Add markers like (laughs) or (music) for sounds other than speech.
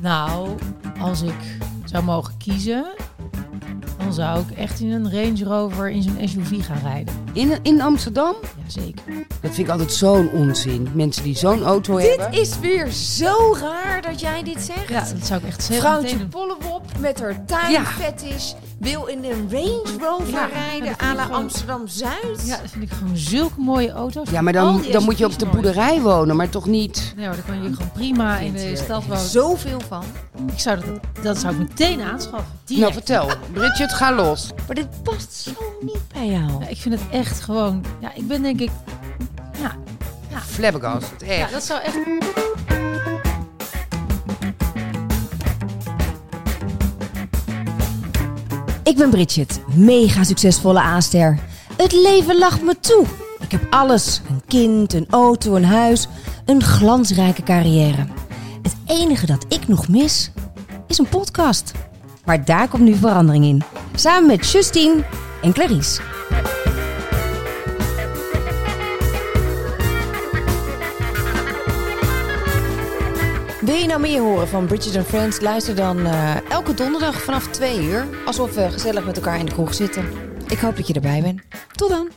Nou, als ik zou mogen kiezen, dan zou ik echt in een Range Rover in zo'n SUV gaan rijden. In, in Amsterdam? Jazeker. Dat vind ik altijd zo'n onzin. Mensen die zo'n auto hebben. Dit is weer zo raar dat jij dit zegt. Ja, dat zou ik echt heel Vrouwtje. Pollewop met haar tuinfetish wil in een Range Rover Ja, rijden à la gewoon- Amsterdam-Zuid. Ja, dat vind ik gewoon zulke mooie auto's. Ja, maar dan, dan moet je op de mooi. boerderij wonen, maar toch niet. Nee, maar dan kan je gewoon prima in de stad wonen. Zoveel van. Ik zou dat, dat zou ik meteen aanschaffen. Nou, vertel. (laughs) Bridget, ga los. Maar dit past zo niet bij jou. Ja, ik vind het echt gewoon... Ja, ik ben denk ik... Ja, Flabbergast, ja echt. dat zou echt... Ik ben Bridget, mega succesvolle aanster. Het leven lacht me toe. Ik heb alles: een kind, een auto, een huis, een glansrijke carrière. Het enige dat ik nog mis is een podcast. Maar daar komt nu verandering in. Samen met Justine en Clarice. Wil je nou meer horen van Bridget and Friends? Luister dan eh, elke donderdag vanaf 2 uur. Alsof we gezellig met elkaar in de kroeg zitten. Ik hoop dat je erbij bent. Tot dan!